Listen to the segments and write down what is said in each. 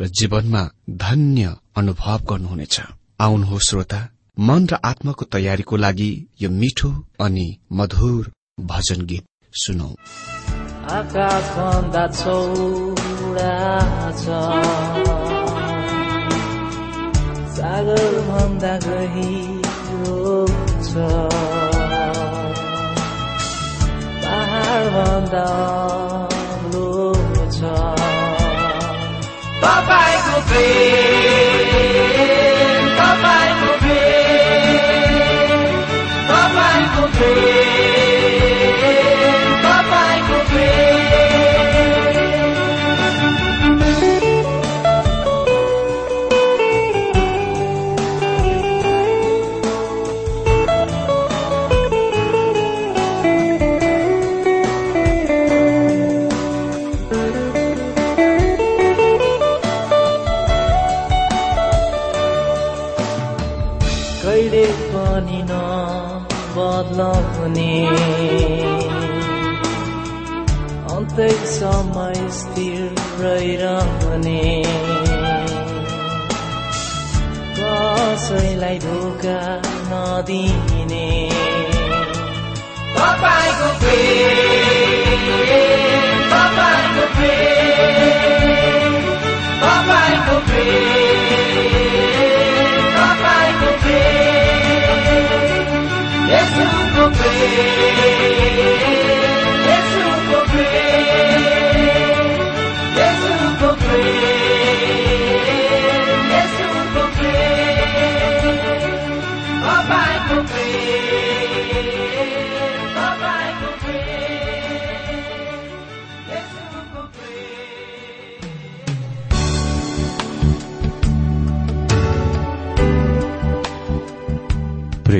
र जीवनमा धन्य अनुभव गर्नुहुनेछ। आउनुहोस् श्रोता। मन र आत्माको तयारीको लागि यो मिठो अनि मधुर भजन गीत सुनौ। सागर भन्दा गहिरो छ। पहाड भन्दा तपाईँको समय स्थिर रहिरहने। कसैलाई धोका नदिने। तपाईँको प्रेम।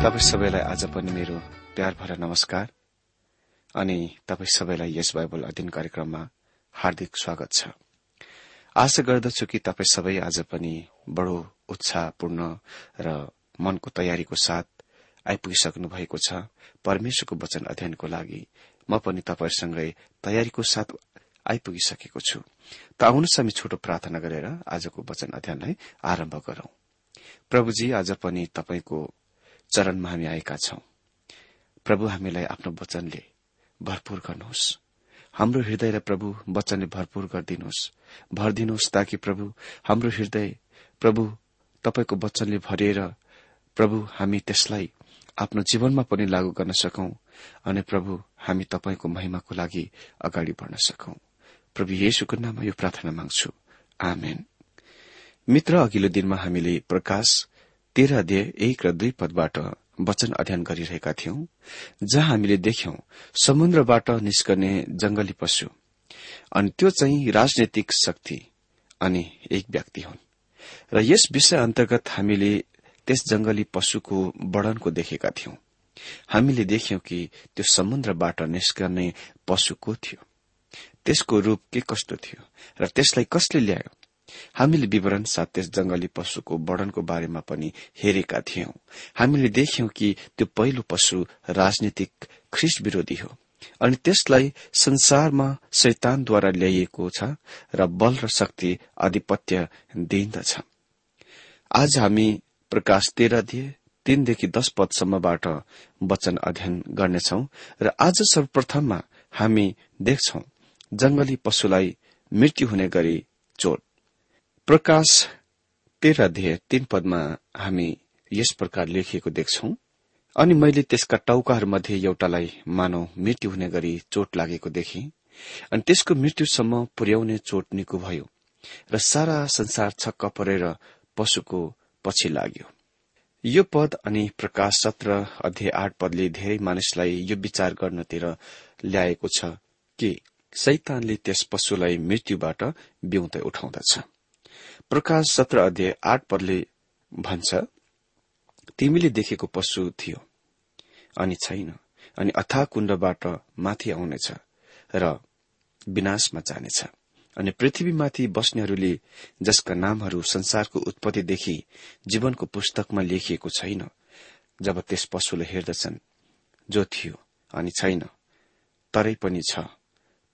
तपाईँ सबैलाई आज पनि मेरो प्यार भरा नमस्कार। अनि तपाईँ सबैलाई यस बाइबल अध्ययन कार्यक्रममा हार्दिक स्वागत छ। आशा गर्दछु कि तपाईँ सबै आज पनि बडो उत्साहपूर्ण र मनको तयारीको साथ आइपुगिसक्नु भएको छ। परमेश्वरको वचन अध्ययनको लागि म पनि तपाईँहरूसँगै तयारीको साथ आइपुगिसकेको छु। त आउनुहोस् हामी छोटो प्रार्थना गरेर आजको वचन अध्ययनलाई आरम्भ गरौं। प्रभुजी आज पनि तपाईँको चरणमा हामी आएका छौं। प्रभु हामीलाई आफ्नो वचनले भरपूर गर्नुहोस्। हाम्रो हृदयलाई प्रभु वचनले भरपूर गरिदिनुहोस्। भरिदिनुहोस् ताकि प्रभु हाम्रो हृदय प्रभु तपाईँको वचनले भरिएर प्रभु हामी त्यसलाई आफ्नो जीवनमा पनि लागू गर्न सकौं अनि प्रभु हामी तपाईँको महिमाको लागि अगाडि बढ्न सकौं। प्रभु येशुको नाममा यो प्रार्थना माग्छु। आमेन। मित्र अघिल्लो दिनमा हामीले प्रकाश तेह्र अध्याय एक र दुई पदबाट वचन अध्ययन गरिरहेका थियौं जहाँ हामीले देख्यौं समुद्रबाट निस्कने जंगली पशु अनि त्यो चाहिँ राजनैतिक शक्ति अनि एक व्यक्ति हुन्। र यस विषय अन्तर्गत हामीले त्यस जंगली पशुको वर्णनको देखेका थियौं। हामीले देख्यौं कि त्यो समुद्रबाट निस्कने पशु को थियो? त्यसको रूप के कस्तो थियो? र त्यसलाई कसले ल्यायो? हामीले विवरण साथ जंगली पशुको वर्णनको बारेमा पनि हेरेका थियौं। हामीले देख्यौं कि त्यो पहिलो पशु राजनीतिक ख्रिस विरोधी हो अनि त्यसलाई संसारमा शैतानद्वारा ल्याइएको छ र बल र शक्ति आधिपत्य दिइन्दछ। आज हामी प्रकाश तेह्र दिए तीनदेखि दश पदसम्मबाट वचन अध्ययन गर्नेछौ र आज सर्वप्रथममा हामी देख्छौ जंगली पशुलाई मृत्यु हुने गरी चोट। प्रकाश तेह्र अध्यय तीन पदमा हामी यस प्रकार लेखिएको देख्छौ। अनि मैले त्यसका टाउकाहरूमध्ये एउटालाई मानव मृत्यु हुने गरी चोट लागेको देखे। अनि त्यसको मृत्युसम्म पुर्याउने चोट निको भयो र सारा संसार छक्क परेर पशुको पछि लाग्यो। यो पद अनि प्रकाश सत्र अध्याय आठ पदले धेरै मानिसलाई यो विचार गर्नतिर ल्याएको छ कि शैतानले त्यस पशुलाई मृत्युबाट बिउँदै उठाउँदछ। प्रकाश सत्र अध्याय आठ पदले भन्छ तिमीले देखेको पशु थियो अनि छैन अनि अथा कुण्डबाट माथि आउनेछ र विनाशमा जानेछ। अनि पृथ्वीमाथि बस्नेहरूले जसका नामहरू संसारको उत्पत्तिदेखि जीवनको पुस्तकमा लेखिएको छैन जब त्यस पशुलाई हेर्दछन् जो थियो अनि छैन तरै पनि छ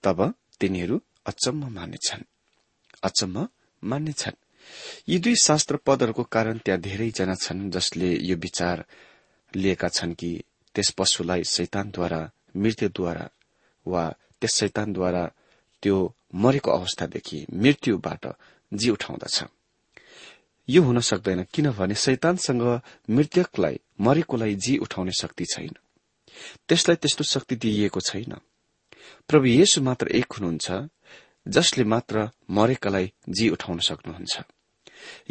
तब तिनीहरू अचम्म मान्नेछन् अचम्म मान्नेछन्। यी दुई शास्त्र पदहरूको कारण त्यहाँ धेरैजना छन् जसले यो विचार लिएका छन् कि त्यस पशुलाई शैतानद्वारा मृत्युद्वारा वा त्यस शैतानद्वारा त्यो मरेको अवस्थादेखि मृत्युबाट जी उठाउँदछ। यो हुन सक्दैन किनभने शैतानसँग मृतकलाई मरेकोलाई जी उठाउने शक्ति छैन। त्यसलाई त्यस्तो शक्ति दिइएको छैन। प्रभु येशु मात्र एक हुनुहुन्छ जसले मात्र मरेकालाई जी उठाउन सक्नुहुन्छ।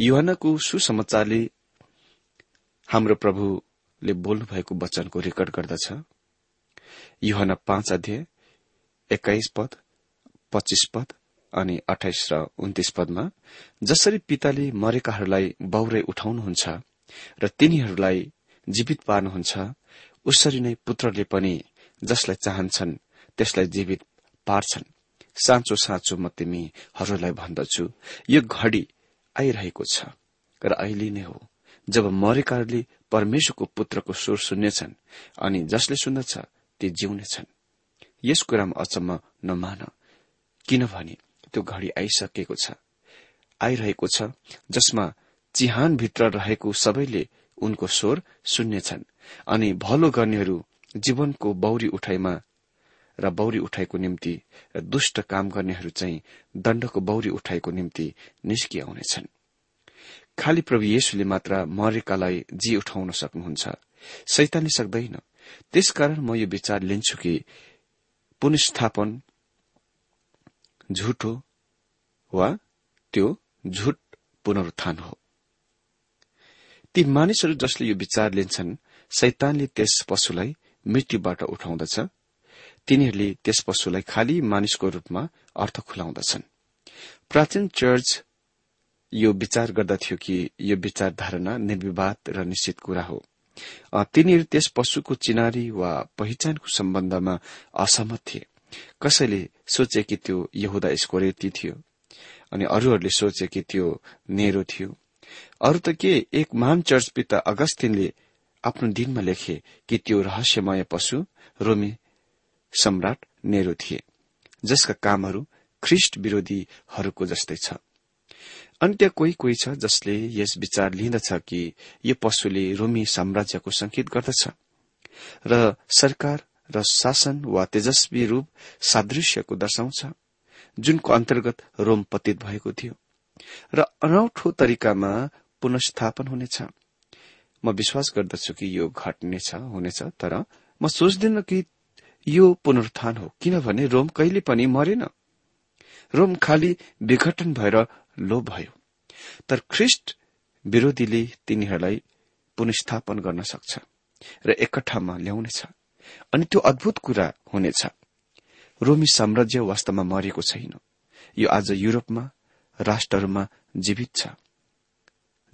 युहनाको सुसमाचारले हाम्रो प्रभुले बोल्नु भएको वचनको रेकर्ड गर्दछ। युहना पाँच अध्याय एक्काइस पद पच्चीस पद अनि अठाइस र उन्तिस पदमा जसरी पिताले मरेकाहरूलाई बाउरै उठाउनुहुन्छ र तिनीहरूलाई जीवित पार्नुहुन्छ उसरी नै पुत्रले पनि जसलाई चाहन्छन् त्यसलाई जीवित पार्छन्। साँचो साँचो म तिमीहरूलाई भन्दछु। यो घड़ी आइरहेको छ र अहिले नै हो। जब मरेकाहरूले परमेश्वरको पुत्रको स्वर सुन्नेछन् अनि जसले सुन्दछ ती जिउनेछन्। यस कुरामा अचम्म नमान किनभने त्यो घड़ी आइसकेको छ आइरहेको छ जसमा चिहानभित्र रहेको सबैले उनको स्वर सुन्नेछन् अनि भलो गर्नेहरू जीवनको बौरी उठाइमा र बौरी उठाइको निम्ति र दुष्ट काम गर्नेहरू चाहिँ दण्डको बौरी उठाइको निम्ति निस्किआउनेछन्। खालि प्रभु येशुले मात्र मरेकालाई जी उठाउन सक्नुहुन्छ। सैतानले सक्दैन। त्यसकारण म यो विचार लिन्छु कि पुनस्थापन झुट वा त्यो झुट पुनरुत्थान हो। ती मानिसहरू जसले यो विचार लिन्छन् शैतानले त्यस पशुलाई मृत्युबाट उठाउँदछ। तिनीहरूले त्यस पशुलाई खाली मानिसको रूपमा अर्थ खुलाउँदछन्। प्राचीन चर्च यो विचार गर्दथ्यो कि यो विचार धारणा निर्विवाद र निश्चित कुरा हो। तिनीहरू त्यस पशुको चिनारी वा पहिचानको सम्बन्धमा असहमत थिए। कसैले सोचे कि त्यो यहुदा रेती थियो अनि अरूहरूले सोचे कि त्यो नेरो थियो। अरू त के एक महान चर्च पिता अगस्तिनले आफ्नो दिनमा लेखे कि त्यो रहस्यमय पशु रोमी सम्राट नेरो थिए जसका कामहरू ख्रिष्ट विरोधीहरूको जस्तै छ। अनि त्यहाँ कोही कोही छ जसले यस विचार लिँदछ कि यो पशुले रोमी साम्राज्यको संकेत गर्दछ। र सरकार र शासन वा तेजस्वी रूप सादृश्यको दर्शाउँछ जुनको अन्तर्गत रोम पतित भएको थियो। र अनौठो तरिकामा पुनस्थापन हुनेछ। म विश्वास गर्दछु कि यो घट्नेछ हुनेछ तर म सोच्दिन कि यो पुनरुत्थान हो। किनभने रोम कहिले पनि मरेन। रोम खालि विघटन भएर लोभ भयो। तर ख्रिष्ट विरोधीले तिनीहरूलाई पुनस्थापन गर्न सक्छ र एकठामा ल्याउनेछ। अनि त्यो अद्भुत कुरा हुनेछ। रोमी साम्राज्य वास्तवमा मरेको छैन। यो आज युरोपमा राष्ट्रहरूमा जीवित छ।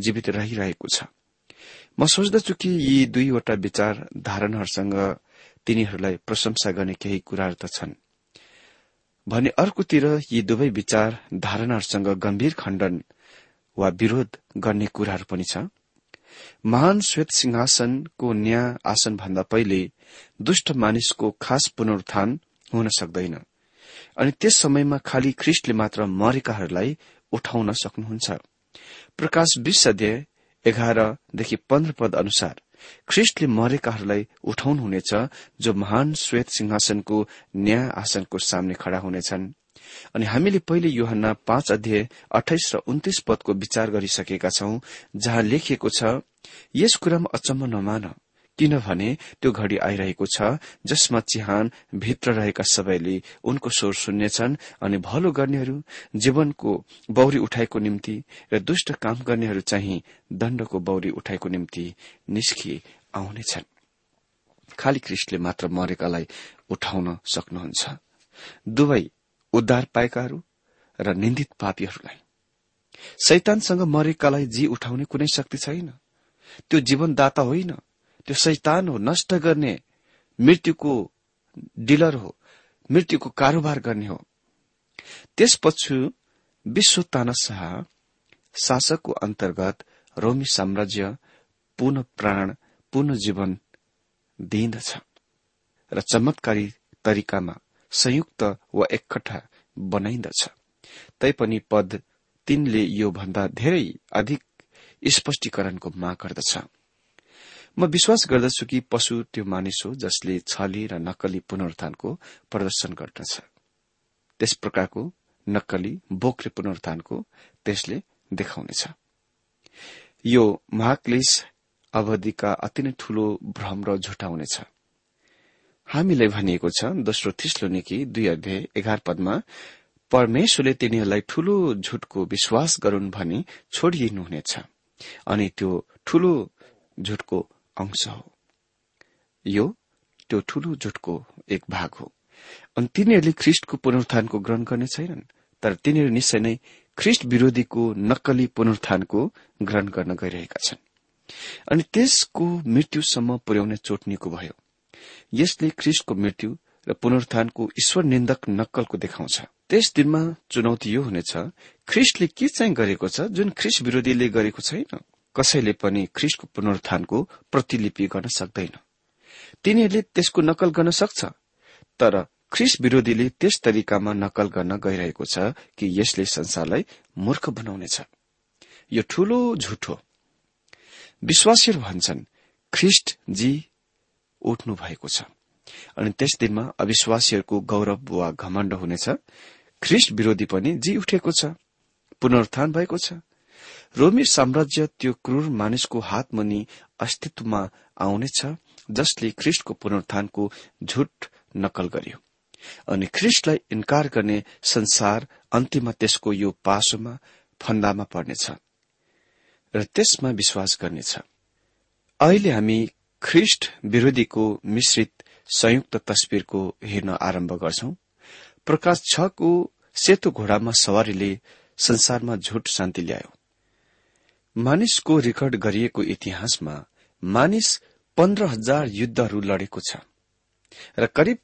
जीवित रहिरहेको छ। म सोच्दछु कि यी दुईवटा विचार धारणाहरूसँग तिनीहरूलाई प्रशंसा गर्ने केही कुराहरू त छन्। भने अर्कोतिर यी दुवै विचार धारणाहरूसँग गम्भीर खण्डन वा विरोध गर्ने कुराहरू पनि छ। महान श्वेत सिंहासनको न्याय आसन भन्दा पहिले दुष्ट मानिसको खास पुनरुत्थान हुन सक्दैन। अनि त्यस समयमा खालि ख्रिस्टले मात्र मरेकाहरूलाई उठाउन सक्नुहुन्छ। प्रकाश विश्व एघारदेखि पन्ध्र पद अनुसार ख्रिस्टले मरेकाहरूलाई उठाउनुहुनेछ जो महान श्वेत सिंहासनको न्याय आसनको सामने खड़ा हुनेछन्। अनि हामीले पहिले योहन्ना पाँच अध्याय अठाइस र उन्तिस पदको विचार गरिसकेका छौं जहाँ लेखिएको छ यस कुरामा अचम्म नमान। किनभने त्यो घड़ी आइरहेको छ जसमा चिहान भित्र रहेका सबैले उनको स्वर सुन्नेछन् अनि भलो गर्नेहरू जीवनको बौरी उठाएको निम्ति र दुष्ट काम गर्नेहरू चाहिँ दण्डको बौरी उठाएको निम्ति निस्किए आउनेछन्। खाली ख्रिस्टले मात्र मरेकालाई उठाउन सक्नुहुन्छ। दुवै उद्धार पाएकाहरू र निन्दित पापीहरूलाई। शैतानसँग मरेकालाई जी उठाउने कुनै शक्ति छैन। त्यो जीवनदाता होइन। त्यो शैतान हो नष्ट गर्ने मृत्युको डिलर हो मृत्युको कारोबार गर्ने हो। त्यसपछि विश्व तानाशाह शासकको अन्तर्गत रोमी साम्राज्य पुनः प्राण पुनः जीवन दिइदछ र चमत्कारी तरिकामा संयुक्त वा एकठा बनाइन्दछ तैपनि पद तीनले यो भन्दा धेरै अधिक स्पष्टीकरणको माग गर्दछ। म विश्वास गर्दछु कि पशु त्यो मानिस हो जसले छली र नक्कली पुनरुत्थानको प्रदर्शन गर्दछ। त्यस प्रकारको नक्कली बोक्रे पुनरुत्थानको त्यसले देखाउनेछ। यो महाक्लेश अवधिका अति नै ठूलो भ्रम र झुटा हुनेछ। हामीलाई भनिएको छ दोस्रो थिस्लो निकी दुई अध्याय एघार पदमा परमेश्वरले तिनीहरूलाई ठूलो झुटको विश्वास गरून् भनी छोडिदिनुहुनेछ। अनि त्यो ठूलो झुटको अंश हो। यो त्यो ठूलो झुटको एक भाग हो। अनि तिनीहरूले ख्रिष्टको पुनरुत्थानको ग्रहण गर्ने छैनन् तर तिनीहरू निश्चय नै ख्रिष्ट विरोधीको नक्कली पुनरुत्थानको ग्रहण गर्न गइरहेका छन्। अनि त्यसको मृत्युसम्म पुर्याउने चोटनीको भयो। यसले ख्रिस्टको मृत्यु र पुनरुत्थानको ईश्वर निन्दक नक्कलको देखाउँछ। त्यस दिनमा चुनौती यो हुनेछ ख्रिस्टले के चाहिँ गरेको छ जुन ख्रिस्ट विरोधीले गरेको छैन? कसैले पनि ख्रिस्टको पुनरुत्थानको प्रतिलिपि गर्न सक्दैन। तिनीहरूले त्यसको नकल गर्न सक्छ तर ख्रिस विरोधीले त्यस तरिकामा नकल गर्न गइरहेको छ कि यसले संसारलाई मूर्ख बनाउनेछ। यो ठूलो झुठो विश्वासीहरू भन्छन् ख्रिस्ट जी उठ्नु भएको छ। अनि त्यस दिनमा अविश्वासीहरूको गौरव वा घमण्ड हुनेछ। ख्रिस्ट विरोधी पनि जी उठेको छ पुनरुत्थान भएको छ। रोमी साम्राज्य त्यो क्रूर मानिसको हातमुनि अस्तित्वमा आउनेछ जसले ख्रिस्टको पुनरुत्थानको झुट नकल गर्यो। अनि ख्रिस्टलाई इन्कार गर्ने संसार अन्तिममा त्यसको यो पासोमा फन्दामा पर्नेछ र त्यसमा विश्वास गर्नेछ। अहिले हामी ख्रिस्ट विरोधीको मिश्रित संयुक्त तस्विरको हेर्न आरम्भ गर्छौं। प्रकाश छको सेतो घोडामा सवारीले संसारमा झुट शान्ति ल्यायो। मानिसको रेकर्ड गरिएको इतिहासमा मानिस पन्ध्र हजार युद्धहरू लडेको छ र करिब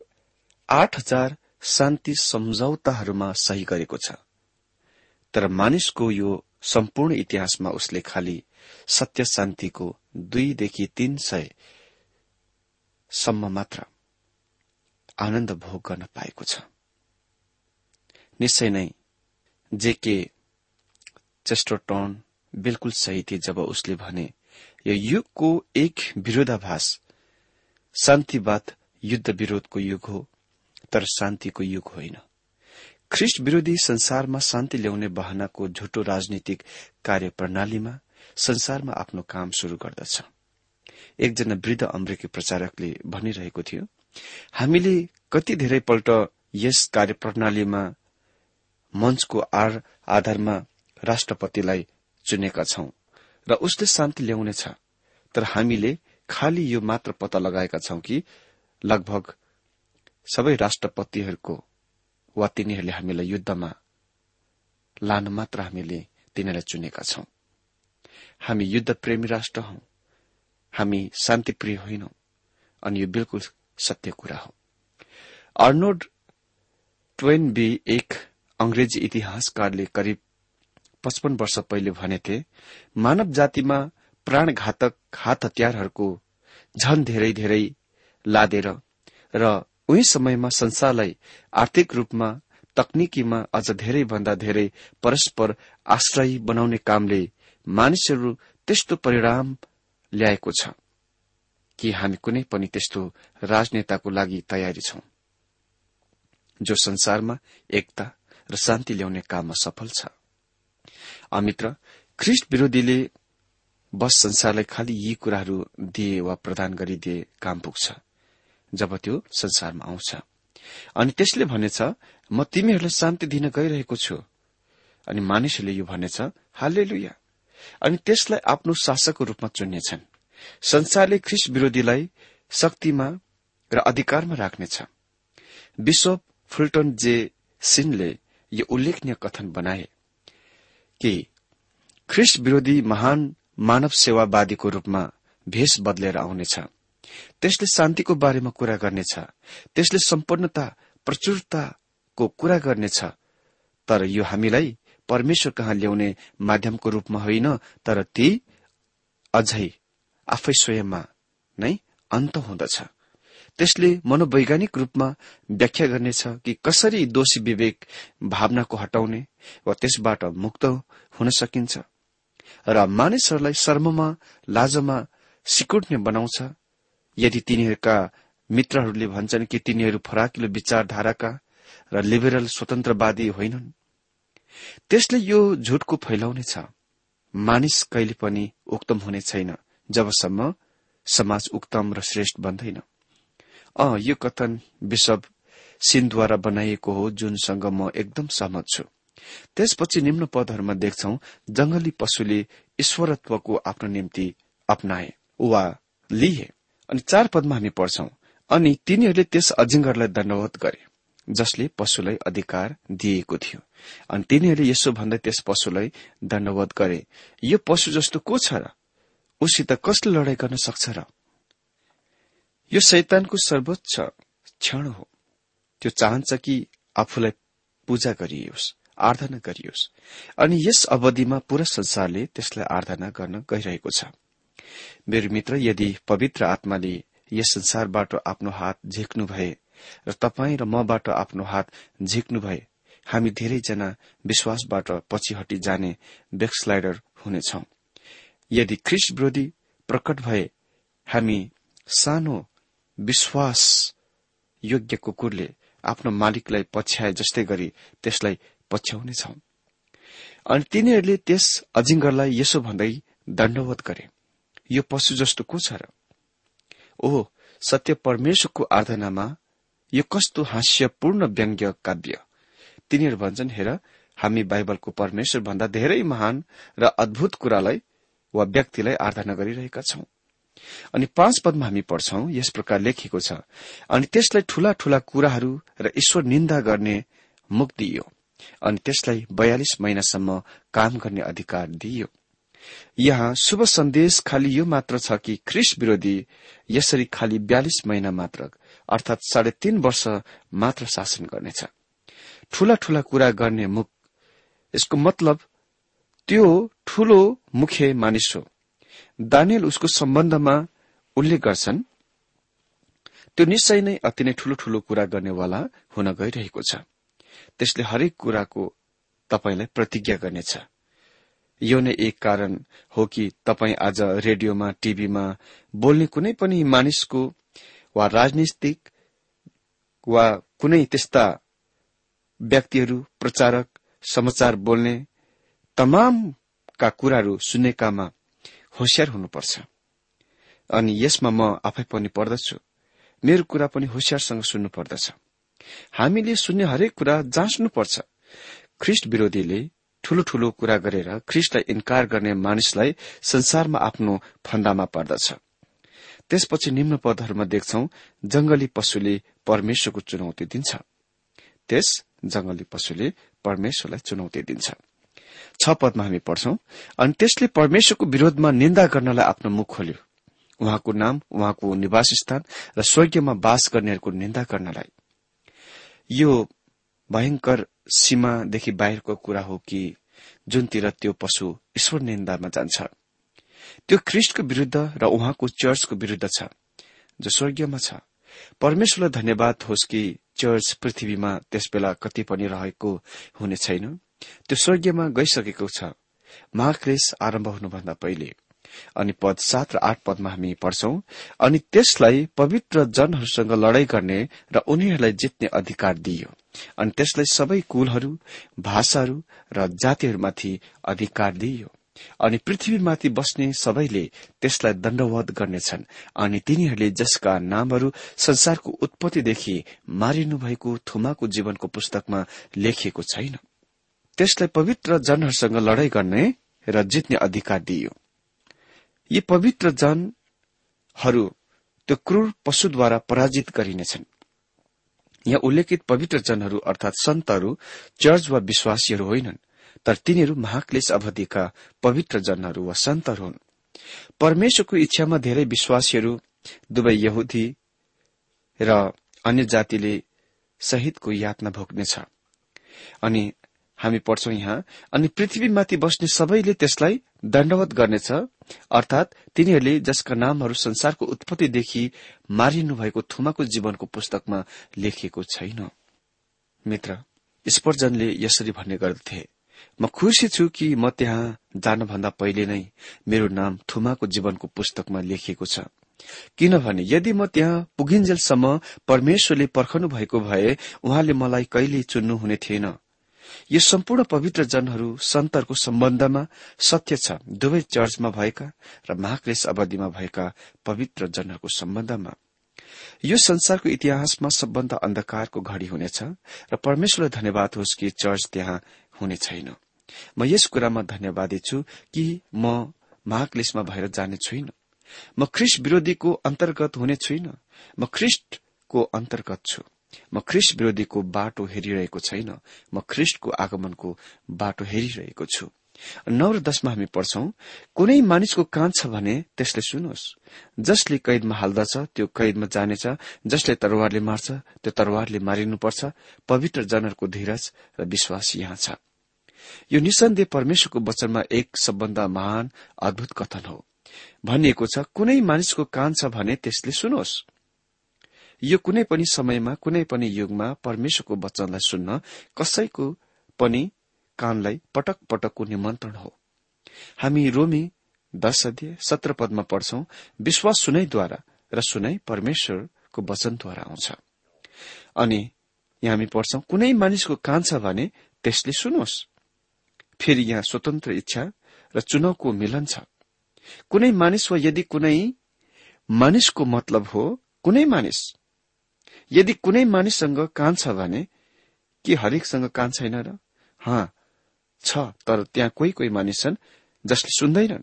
आठ हजार शान्ति सम्झौताहरूमा सही गरेको छ। तर मानिसको यो सम्पूर्ण इतिहासमा उसले खालि सत्य शान्तिको दुईदेखि तीन सय सम्म मात्र आनन्द भोग गर्न पाएको छ। निश्चय नै जेके चेस्टोटन बिल्कुल सही थिए जब उसले भने यो युगको एक विरोधाभास शान्तिवाद युद्ध विरोधको युग हो तर शान्तिको युग होइन। ख्रिस्ट विरोधी संसारमा शान्ति ल्याउने बहानाको झुटो राजनीतिक कार्यप्रणालीमा संसारमा आफ्नो काम शुरू गर्दछ। एकजना वृद्ध अमेरिकी प्रचारकले भनिरहेको थियो हामीले कति धेरै पल्ट यस कार्यप्रणालीमा मञ्चको आधारमा राष्ट्रपतिलाई चुनेका छौं र उसले शान्ति ल्याउनेछ तर हामीले खालि यो मात्र पत्ता लगाएका छौं कि लगभग सबै राष्ट्रपतिहरूको वा तिनीहरूले हामीलाई युद्धमा लान मात्र हामीले तिनीहरूलाई चुनेका छौं। हामी युद्ध प्रेमी राष्ट्र हौ। हामी शान्तिप्रिय होइनौ अनि यो बिल्कुल सत्य कुरा हो। अर्नोड ट्वेन बी एक अंग्रेजी इतिहासकारले करिब पचपन्न वर्ष पहिले भनेथे मानव जातिमा प्राणघातक हात हतियारहरूको झन धेरै धेरै लादेर र उही समयमा संसारलाई आर्थिक रूपमा तकनिकीमा अझ धेरै भन्दा धेरै परस्पर आश्रयी बनाउने कामले मानिसहरू त्यस्तो परिणाम ल्याएको छ कि हामी कुनै पनि त्यस्तो राजनेताको लागि तयारी छौं जो संसारमा एकता र शान्ति ल्याउने काममा सफल छ। अमित्र ख्रिस्ट विरोधीले बस संसारलाई खालि यी कुराहरू दिए वा प्रदान गरिदिए काम पुग्छ जब त्यो संसारमा आउँछ। अनि त्यसले भनेछ म तिमीहरूलाई शान्ति दिन गइरहेको छु। अनि मानिसहरूले यो भनेछ हाले अनि त्यसलाई आफ्नो शासकको रूपमा चुन्नेछन् संसारले ख्रिस विरोधीलाई शक्तिमा र अधिकारमा राख्नेछ। विश्व फुल्टन जे सिनले यो उल्लेखनीय कथन बनाए। कि ख्रिस विरोधी महान मानव सेवावादीको रूपमा भेष बदलेर आउनेछ। त्यसले शान्तिको बारेमा कुरा गर्नेछ। त्यसले सम्पन्नता प्रचुरताको कुरा गर्नेछ। तर यो हामीलाई परमेश्वर कहाँ ल्याउने माध्यमको रूपमा होइन तर ती अझै आफै स्वयंमा नै अन्त हुँदछ। त्यसले मनोवैज्ञानिक रूपमा व्याख्या गर्नेछ कि कसरी दोषी विवेक भावनाको हटाउने वा त्यसबाट मुक्त हुन सकिन्छ। र मानिसहरूलाई शर्ममा लाजमा सिकुट्ने बनाउँछ। यदि तिनीहरूका मित्रहरूले भन्छन् कि तिनीहरू फराकिलो विचारधाराका र लिबरल स्वतन्त्रवादी होइनन् त्यसले यो झुटको फैलाउनेछ। मानिस कहिले पनि उक्तम हुने छैन जबसम्म समाज उक्तम र श्रेष्ठ बन्दैन। अ यो कथन विश्व सिनद्वारा बनाइएको हो जुनसँग म एकदम सहमत छु। त्यसपछि निम्न पदहरूमा देख्छौ जंगली पशुले ईश्वरत्वको आफ्नो निम्ति अप्नाए वा लिए। अनि चार पदमा हामी पढ्छौं अनि तिनीहरूले त्यस अजिङ्गरलाई दण्डवत गरे जसले पशुलाई अधिकार दिएको थियो। अनि तिनीहरूले यसो भन्दै त्यस पशुलाई दण्डवत गरे यो पशु जस्तो को छ र? उसित कसले लडाई गर्न सक्छ र? यो शैतानको सर्वोच्च क्षण हो। त्यो चाहन्छ कि आफूलाई पूजा गरियोस् आराधना गरियोस्। अनि यस अवधिमा पूरा संसारले त्यसलाई आराधना गर्न गइरहेको छ। मेरो मित्र यदि पवित्र आत्माले यस संसारबाट आफ्नो हात झिक्नु भए र तपाईँ र मबाट आफ्नो हात झिक्नु भए हामी धेरैजना विश्वासबाट पछि हटी जाने ब्याकस्लाइडर हुनेछौ। यदि ख्रिस विरोधी प्रकट भए हामी सानो विश्वास योग्य कुकुरले आफ्नो मालिकलाई पछ्याए जस्तै गरी त्यसलाई पछ्याउनेछौ अनि तिनीहरूले त्यस अजिङ्गरलाई यसो भन्दै दण्डवत गरे यो पशु जस्तो को छ र? ओह सत्य परमेश्वरको आराधनामा यो कस्तो हास्यपूर्ण व्यङ्ग्य काव्य। तिनीहरू भन्छन् हेर हामी बाइबलको परमेश्वर भन्दा धेरै महान र अद्भुत कुरालाई वा व्यक्तिलाई आराधना गरिरहेका छौं। अनि पाँच पदमा हामी पढ्छौं यस प्रकार लेखिएको छ। अनि त्यसलाई ठूला ठूला कुराहरू र ईश्वर निन्दा गर्ने मुख दिइयो। अनि त्यसलाई बयालिस महिनासम्म काम गर्ने अधिकार दिइयो। यहाँ शुभ सन्देश खालि यो मात्र छ कि ख्रिस विरोधी यसरी खालि बयालिस महिना मात्र अर्थात साढे तीन वर्ष मात्र शासन गर्नेछ। ठूला ठूला कुरा गर्ने मुख यसको मतलब त्यो ठूलो मुख्य मानिस हो। दानियल उसको सम्बन्धमा उल्लेख गर्छन् त्यो निश्चय नै अति नै ठूलो ठूलो कुरा गर्नेवाला हुन गइरहेको छ। त्यसले हरेक कुराको तपाईँलाई प्रतिज्ञा गर्नेछ। यो नै एक कारण हो कि तपाईँ आज रेडियोमा टीभीमा बोल्ने कुनै पनि मानिसको वा राजनीतिक वा कुनै त्यस्ता व्यक्तिहरू प्रचारक समाचार बोल्ने तमामका कुराहरू सुन्नेकामा होसियार हुनुपर्छ। अनि यसमा म आफै पनि पर्दछु। मेरो कुरा पनि होसियारसँग सुन्नु पर्दछ हामीले सुन्ने हरेक कुरा जाँच्नुपर्छ। ख्रिष्ट विरोधीले ठूलो ठूलो कुरा गरेर ख्रिस्टलाई इन्कार गर्ने मानिसलाई संसारमा आफ्नो फन्दामा पर्दछ। त्यसपछि निम्न पदहरूमा देख्छौ जंगली पशुले परमेश्वरको चुनौती दिन्छ। त्यस जंगली पशुले परमेश्वरलाई चुनौती दिन्छ। छ पदमा हामी पढ्छौं। अनि त्यसले परमेश्वरको विरोधमा निन्दा गर्नलाई आफ्नो मुख खोल्यो। उहाँको नाम उहाँको निवास स्थान र स्वर्गीयमा बास गर्नेहरूको निन्दा गर्नलाई। यो भयंकर सीमादेखि बाहिरको कुरा हो कि जुनतिर त्यो पशु ईश्वर निन्दामा जान्छ। त्यो ख्रिस्टको विरूद्ध र उहाँको चर्चको विरूद्ध छ जो स्वर्गीयमा छ। परमेश्वरलाई धन्यवाद होस् कि चर्च पृथ्वीमा त्यसबेला कति पनि रहेको हुने छैन। त्यो स्वर्गीयमा गइसकेको छ। महाक्लेश आरम्भ हुनुभन्दा पहिले। अनि पद सात र आठ पदमा हामी पढ्छौं। अनि त्यसलाई पवित्र जनहरूसँग लड़ाई गर्ने र उनीहरूलाई जित्ने अधिकार दिइयो। अनि त्यसलाई सबै कुलहरू भाषाहरू र जातिहरूमाथि अधिकार दिइयो। अनि पृथ्वीमाथि बस्ने सबैले त्यसलाई दण्डवध गर्नेछन्। अनि तिनीहरूले जसका नामहरू संसारको उत्पत्तिदेखि मारिनु भएको थुमाको जीवनको पुस्तकमा लेखिएको छैन। त्यसलाई पवित्र जनहरूसँग लड़ाई गर्ने र जित्ने अधिकार दिइयो। यी पवित्र जनहरू त्यो क्रूर पशुद्वारा पराजित गरिनेछन्। यहाँ उल्लेखित पवित्र जनहरू अर्थात सन्तहरू चर्च वा विश्वासीहरू होइनन् तर तिनीहरू महाक्लेश अवधिका पवित्र जनहरू वा सन्तहरू हुन्। परमेश्वरको इच्छामा धेरै विश्वासीहरू दुवै यहुदी र अन्य जातिले सहितको यातना भोग्नेछ। अनि हामी पढ्छौं यहाँ अनि पृथ्वीमाथि बस्ने सबैले त्यसलाई दण्डवत गर्नेछ अर्थात तिनीहरूले जसका नामहरू संसारको उत्पत्तिदेखि मारिनु भएको थुमाको जीवनको पुस्तकमा लेखिएको छैन। मित्र स्पर्जनले यसरी भन्ने गर्दथे म खुशी छु कि म त्यहाँ जानुभन्दा पहिले नै मेरो नाम थुमाको जीवनको पुस्तकमा लेखिएको छ। किनभने यदि म त्यहाँ पुगिन्जेलसम्म परमेश्वरले पर्खनु भएको भए उहाँले मलाई कहिले चुन्नु हुने थिएन। यो सम्पूर्ण पवित्र जनहरू सन्तहरूको सम्बन्धमा सत्य छ। दुवै चर्चमा भएका र महाक्लेश अवधिमा भएका पवित्र जनहरूको सम्बन्धमा। यो संसारको इतिहासमा सबभन्दा अन्धकारको घड़ी हुनेछ र परमेश्वरलाई धन्यवाद होस् कि चर्च त्यहाँ हुने छैन। म यस कुरामा धन्यवादी छु कि म महाक्लेशमा भएर जाने छुइन। म ख्रिस्ट विरोधीको अन्तर्गत हुने छुइन। म ख्रिस्टको अन्तर्गत छु। म ख्रिस्ट विरोधीको बाटो हेरिरहेको छैन। म ख्रिस्टको आगमनको बाटो हेरिरहेको छु। नौ र दशमा हामी पढ्छौं कुनै मानिसको कान छ भने त्यसले सुनोस् जसले कैदमा हाल्दछ त्यो कैदमा जानेछ। जसले तरवारले मार्छ त्यो तरवारले मारिनुपर्छ। पवित्र जनहरूको धीरज र विश्वास यहाँ छ। यो निसन्देह परमेश्वरको वचनमा एक सबभन्दा महान अद्भुत कथन हो। भनिएको छ कुनै मानिसको कान छ भने त्यसले सुनोस् यो कुनै पनि समयमा कुनै पनि युगमा परमेश्वरको वचनलाई सुन्न कसैको पनि कानलाई पटक पटकको निमन्त्रण हो। हामी रोमी दश अध्यय सत्र पदमा पढ्छौं विश्वास सुनैद्वारा र सुनै परमेश्वरको वचनद्वारा आउँछ। अनि यहाँ हामी पढ्छौं कुनै मानिसको कान छ भने त्यसले सुनोस्। फेरि यहाँ स्वतन्त्र इच्छा र चुनावको मिलन छ। कुनै मानिस वा यदि कुनै मानिसको मतलब हो कुनै मानिस यदि कुनै मानिससँग कान छ भने के हरेकसँग कान छैन र? हा छ तर त्यहाँ कोही कोही मानिस छन् जसले सुन्दैनन्।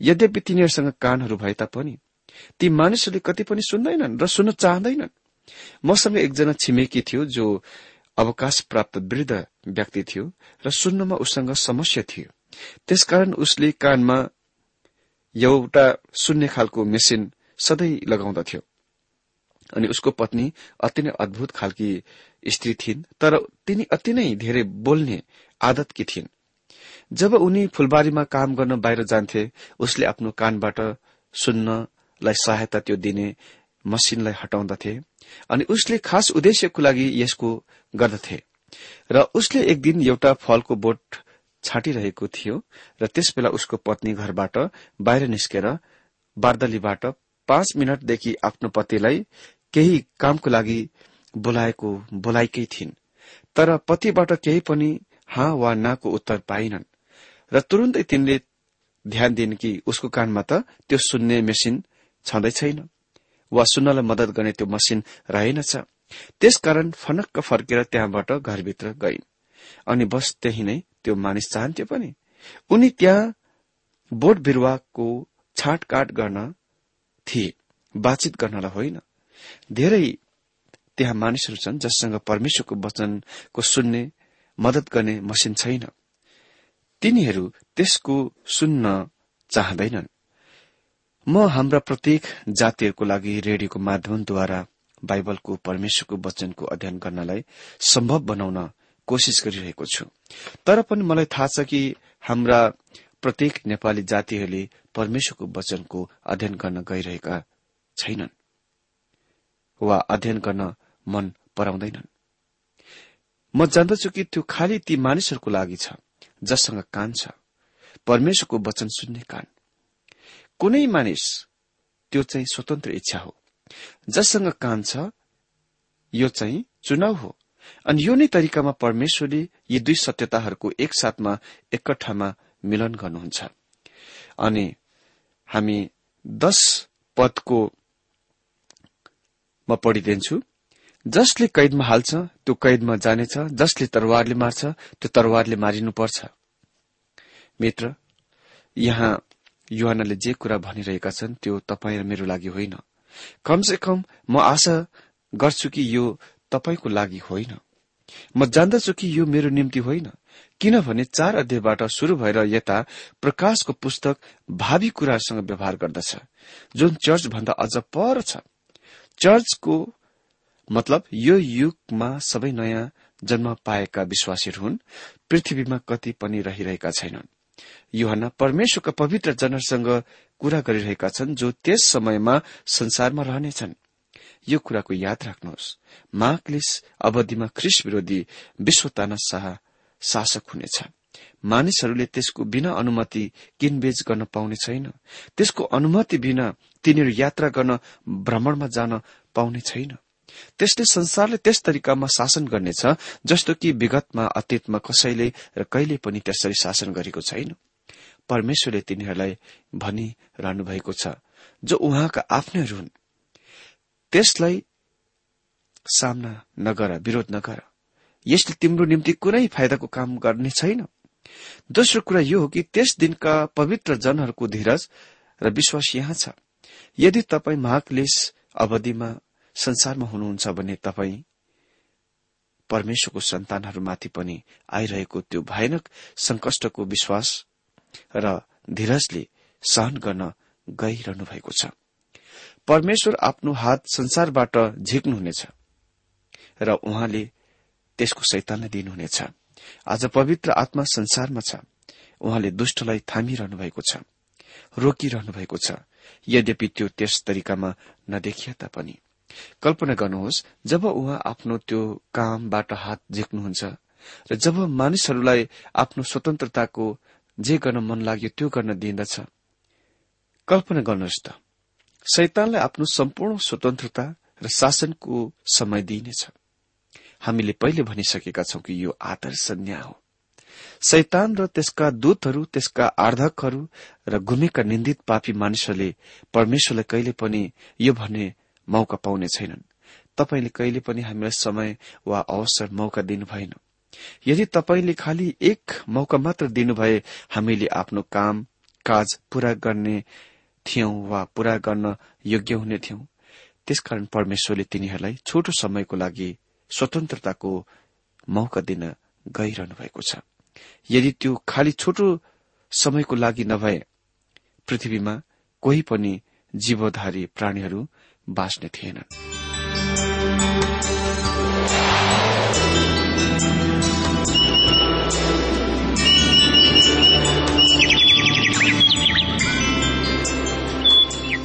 यद्यपि तिनीहरूसँग कानहरू भए तापनि ती मानिसहरूले कति पनि सुन्दैनन् र सुन्न चाहँदैनन्। मसँग एकजना छिमेकी थियो जो अवकाश प्राप्त वृद्ध व्यक्ति थियो र सुन्नमा उसँग समस्या थियो। त्यसकारण उसले कानमा एउटा सुन्ने खालको मेसिन सधैँ लगाउँदथ्यो। अनि उसको पत्नी अति नै अद्भुत खालकी स्त्री थिइन् तर तिनी अति नै धेरै बोल्ने आदतकी थिइन्। जब उनी फुलबारीमा काम गर्न बाहिर जान्थे उसले आफ्नो कानबाट सुन्नलाई सहायता त्यो दिने मसिनलाई हटाउँदथे अनि उसले खास उद्देश्यको लागि यसको गर्दथे। र उसले एक दिन एउटा फलको बोट छाटिरहेको थियो र त्यसबेला उसको पत्नी घरबाट बाहिर निस्केर बार्दलीबाट पाँच मिनटदेखि आफ्नो पतिलाई केही कामको लागि बोलाएको बोलाएकै थिइन्। तर पतिबाट केही पनि हाँ वा नाको उत्तर पाइनन्। र तुरन्तै तिनले ध्यान दिन् कि उसको कानमा त त्यो सुन्ने मेसिन छँदै छैन वा सुन्नलाई मदत गर्ने त्यो मसिन रहेनछ त्यसकारण फनक्क फर्केर त्यहाँबाट घरभित्र गइन्। अनि बस त्यही नै त्यो मानिस चाहन्थ्यो पनि। उनी त्यहाँ बोट बिरुवाको छाँटकाट गर्न थिए बातचित गर्नलाई होइन। धेरै त्यहाँ मानिसहरू छन् जससँग परमेश्वरको वचनको सुन्ने मदत गर्ने मसिन छैन। तिनीहरू त्यसको सुन्न चाहँदैनन्। म हाम्रा प्रत्येक जातिहरूको लागि रेडियोको माध्यमद्वारा बाइबलको परमेश्वरको वचनको अध्ययन गर्नलाई सम्भव बनाउन कोशिश गरिरहेको छु। तर पनि मलाई थाहा छ कि हाम्रा प्रत्येक नेपाली जातिहरूले परमेश्वरको वचनको अध्ययन गर्न गइरहेका छैनन्। वा अध्ययन गर्न मन पराउँदैनन्। म जान्दछु कि त्यो खालि ती मानिसहरूको लागि छ जससँग कान छ। परमेश्वरको वचन सुन्ने कान। कुनै मानिस त्यो चाहिँ स्वतन्त्र इच्छा हो। जससँग कान छ यो चाहिँ चुनाव हो। अनि यो नै तरिकामा परमेश्वरले यी दुई सत्यताहरूको एकसाथमा एकट्ठामा मिलन गर्नुहुन्छ। अनि हामी दश पदको म पढिदिन्छु। जसले कैदमा हाल्छ त्यो कैदमा जानेछ। जसले तरवारले मार्छ त्यो तरवारले मारिनुपर्छ। मित्र यहाँ युहानले जे कुरा भनिरहेका छन् त्यो तपाईँ र मेरो लागि होइन। कमसे कम म आशा गर्छु कि यो तपाईँको लागि होइन। म जान्दछु कि यो मेरो निम्ति होइन। किनभने चार अध्यायबाट शुरू भएर यता प्रकाशको पुस्तक भावी कुराहरूसँग व्यवहार गर्दछ जुन चर्च भन्दा अझ पर छ। चर्चको मतलब यो युगमा सबै नयाँ जन्म पाएका विश्वासीहरू हुन् पृथ्वीमा कति पनि रहिरहेका छैनन्। युहना परमेश्वरका पवित्र जनहरूसँग कुरा गरिरहेका छन् जो त्यस समयमा संसारमा रहनेछन्। यो कुराको याद राख्नुहोस्। माघलिस अवधिमा ख्रिस विरोधी विश्व शाह शासक हुनेछ। मानिसहरूले त्यसको बिना अनुमति किनबेच गर्न पाउने छैन। त्यसको अनुमति बिना तिनीहरू यात्रा गर्न भ्रमणमा जान पाउने छैन। त्यसले संसारले त्यस तरिकामा शासन गर्नेछ जस्तो कि विगतमा अतीतमा कसैले र कहिले पनि त्यसरी शासन गरेको छैन। परमेश्वरले तिनीहरूलाई भनिरहनु भएको छ जो उहाँका आफ्नैहरू हुन् त्यसलाई सामना नगर विरोध नगर। यसले तिम्रो निम्ति कुनै फाइदाको काम गर्ने छैन। दोस्रो कुरा यो हो कि त्यस दिनका पवित्र जनहरूको धीरज र विश्वास यहाँ छ। यदि तपाईँ महाक्लेश अवधिमा संसारमा हुनुहुन्छ भने तपाईँ परमेश्वरको सन्तानहरूमाथि पनि आइरहेको त्यो भयानक संकष्टको विश्वास र धीरजले सहन गर्न गइरहनु भएको छ। परमेश्वर आफ्नो हात संसारबाट झिक्नुहुनेछ र उहाँले त्यसको शैतानलाई दिनुहुनेछ। आज पवित्र आत्मा संसारमा छ। उहाँले दुष्टलाई थामिरहनु भएको छ रोकिरहनु भएको छ। यद्यपि त्यो त्यस तरिकामा नदेखिए तापनि। कल्पना गर्नुहोस् जब उहाँ आफ्नो त्यो कामबाट हात झिक्नुहुन्छ र जब मानिसहरूलाई आफ्नो स्वतन्त्रताको जे गर्न मन लाग्यो त्यो गर्न दिइदछ। कल्पना गर्नुहोस् त शैतानलाई आफ्नो सम्पूर्ण स्वतन्त्रता र शासनको समय दिइनेछ। हामीले पहिले भनिसकेका छौं कि यो आदर्श न्याय हो। शैतान र त्यसका दूतहरू त्यसका आर्धकहरू र गुमेका निन्दित पापी मानिसहरूले परमेश्वरलाई कहिले पनि यो भन्ने मौका पाउने छैनन्। तपाईँले कहिले पनि हामीलाई समय वा अवसर मौका दिनु भएन यदि तपाईँले खालि एक मौका मात्र दिनुभए हामीले आफ्नो काम काज पूरा गर्ने थियौं वा पूरा गर्न योग्य हुने थियौं। त्यसकारण परमेश्वरले तिनीहरूलाई छोटो समयको लागि स्वतन्त्रताको मौका दिन गइरहनु भएको छ। यदि त्यो खालि छोटो समयको लागि नभए पृथ्वीमा कोही पनि जीवधारी प्राणीहरू बाँच्ने थिएनन्।